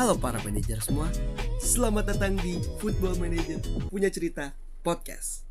Halo para manajer semua, selamat datang di Football Manager Punya Cerita Podcast.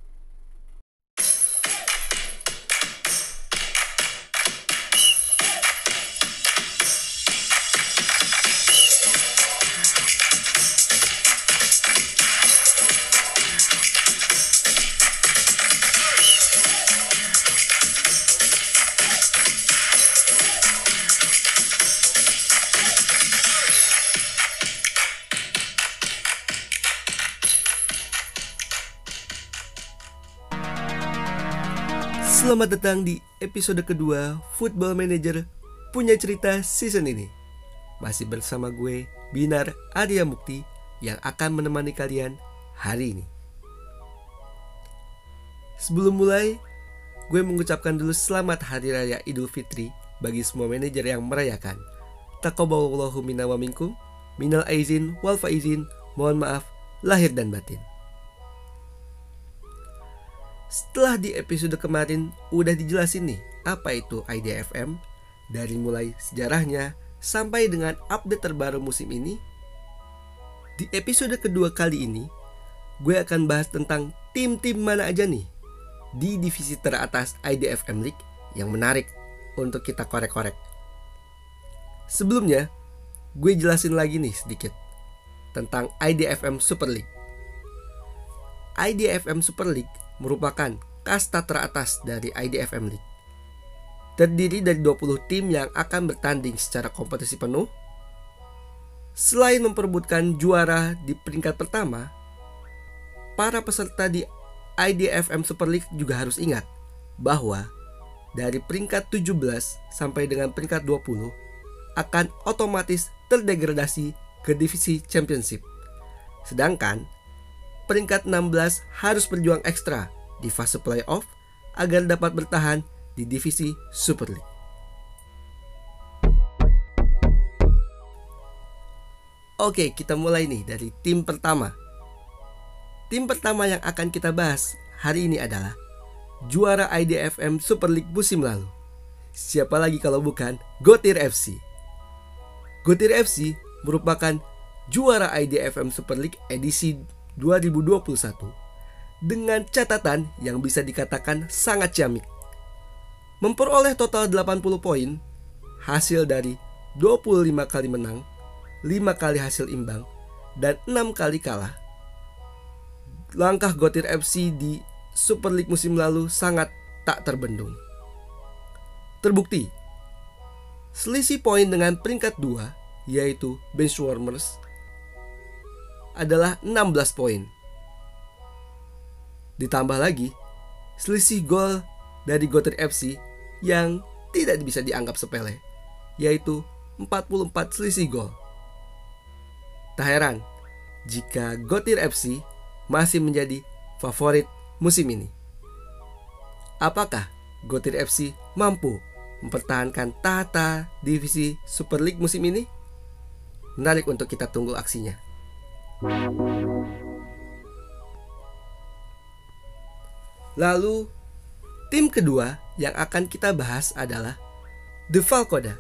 Selamat datang di episode kedua Football Manager Punya Cerita season ini. Masih bersama gue, Binar Arya Mukti, yang akan menemani kalian hari ini. Sebelum mulai, gue mengucapkan dulu selamat Hari Raya Idul Fitri bagi semua manajer yang merayakan. Taqabbalallahu minna wa minkum, minal aizin wal faizin, mohon maaf lahir dan batin. Setelah di episode kemarin udah dijelasin nih apa itu IDFM dari mulai sejarahnya sampai dengan update terbaru musim ini. Di episode kedua kali ini gue akan bahas tentang tim-tim mana aja nih di divisi teratas IDFM League yang menarik untuk kita korek-korek. Sebelumnya, gue jelasin lagi nih sedikit tentang IDFM Super League. IDFM Super League merupakan kasta teratas dari IDFM League. Terdiri dari 20 tim yang akan bertanding secara kompetisi penuh. Selain memperebutkan juara di peringkat pertama, para peserta di IDFM Super League juga harus ingat bahwa dari peringkat 17 sampai dengan peringkat 20 akan otomatis terdegradasi ke divisi championship. Sedangkan peringkat 16 harus berjuang ekstra di fase playoff agar dapat bertahan di divisi Super League. Oke, kita mulai nih dari tim pertama. Tim pertama yang akan kita bahas hari ini adalah juara IDFM Super League musim lalu. Siapa lagi kalau bukan Gotir FC. Gotir FC merupakan juara IDFM Super League edisi 2021 dengan catatan yang bisa dikatakan sangat ciamik. Memperoleh total 80 poin hasil dari 25 kali menang, 5 kali hasil imbang, dan 6 kali kalah. Langkah Gotir FC di Super League musim lalu sangat tak terbendung. Terbukti, selisih poin dengan peringkat 2 yaitu Benchwarmers adalah 16 poin. Ditambah lagi, selisih gol dari Gotir FC yang tidak bisa dianggap sepele, yaitu 44 selisih gol. Tak heran jika Gotir FC masih menjadi favorit musim ini. Apakah Gotir FC mampu mempertahankan tata divisi Super League musim ini? Menarik untuk kita tunggu aksinya. Lalu, tim kedua yang akan kita bahas adalah The Falcoda.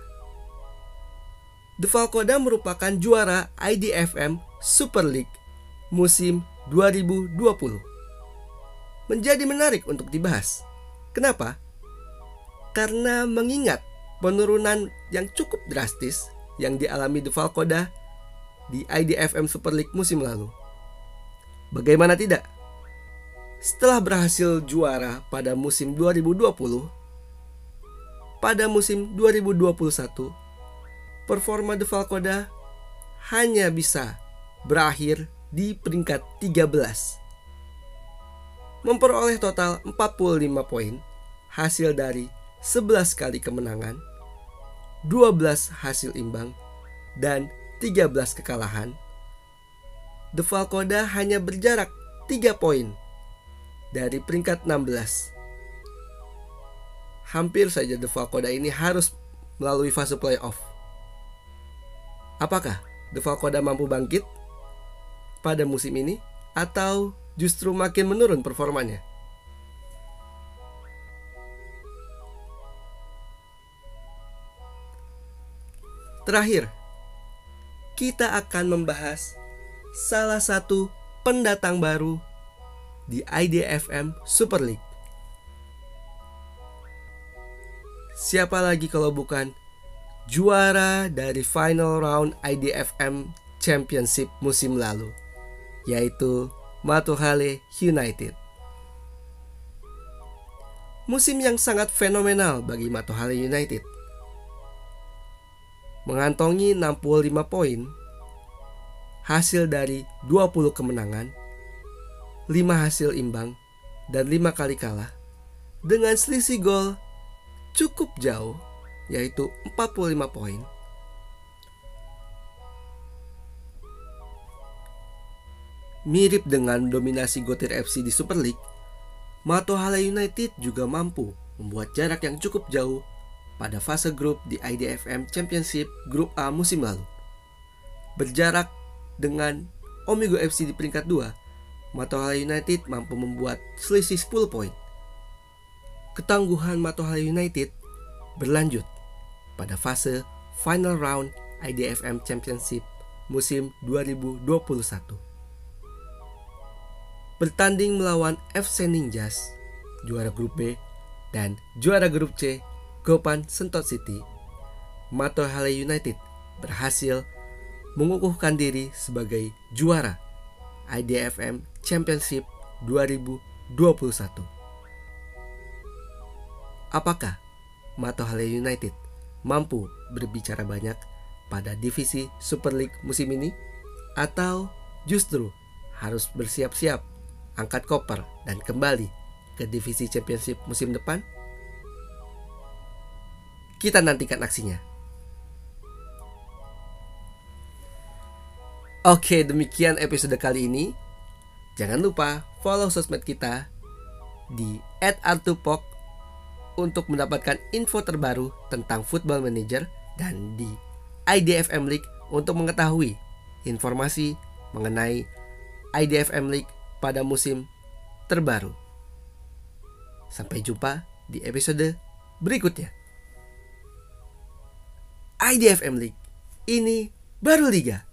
The Falcoda merupakan juara IDFM Super League musim 2020. Menjadi menarik untuk dibahas. Kenapa? Karena mengingat penurunan yang cukup drastis yang dialami The Falcoda di IDFM Super League musim lalu. Bagaimana tidak? Setelah berhasil juara pada musim 2020, pada musim 2021, performa The Falcoda hanya bisa berakhir di peringkat 13. Memperoleh total 45 poin hasil dari 11 kali kemenangan, 12 hasil imbang, dan 13 kekalahan, The Falcoda hanya berjarak 3 poin dari peringkat 16. Hampir saja The Falcoda ini harus melalui fase playoff. Apakah The Falcoda mampu bangkit pada musim ini atau justru makin menurun performanya? Terakhir, kita akan membahas salah satu pendatang baru di IDFM Super League. Siapa lagi kalau bukan juara dari final round IDFM Championship musim lalu, yaitu Matohale United. Musim yang sangat fenomenal bagi Matohale United. Mengantongi 65 poin. Hasil dari 20 kemenangan, 5 hasil imbang, dan 5 kali kalah dengan selisih gol cukup jauh yaitu 45 poin. Mirip dengan dominasi Gotir FC di Super League, Matohala United juga mampu membuat jarak yang cukup jauh pada fase grup di IDFM Championship Grup A musim lalu. Berjarak dengan Omigo FC di peringkat 2, Matohala United mampu membuat selisih 10 poin. Ketangguhan Matohala United berlanjut pada fase final round IDFM Championship musim 2021 bertanding melawan FC Ninjas, juara grup B, dan juara grup C, Gopan Sentot City, Matohale United berhasil mengukuhkan diri sebagai juara IDFM Championship 2021. Apakah Matohale United mampu berbicara banyak pada divisi Super League musim ini? Atau justru harus bersiap-siap angkat koper, dan kembali ke divisi championship musim depan? Kita nantikan aksinya. Oke, demikian episode kali ini. Jangan lupa follow sosmed kita di @artupok untuk mendapatkan info terbaru tentang Football Manager dan di IDFM League untuk mengetahui informasi mengenai IDFM League pada musim terbaru. Sampai jumpa di episode berikutnya. IDFM League ini baru liga.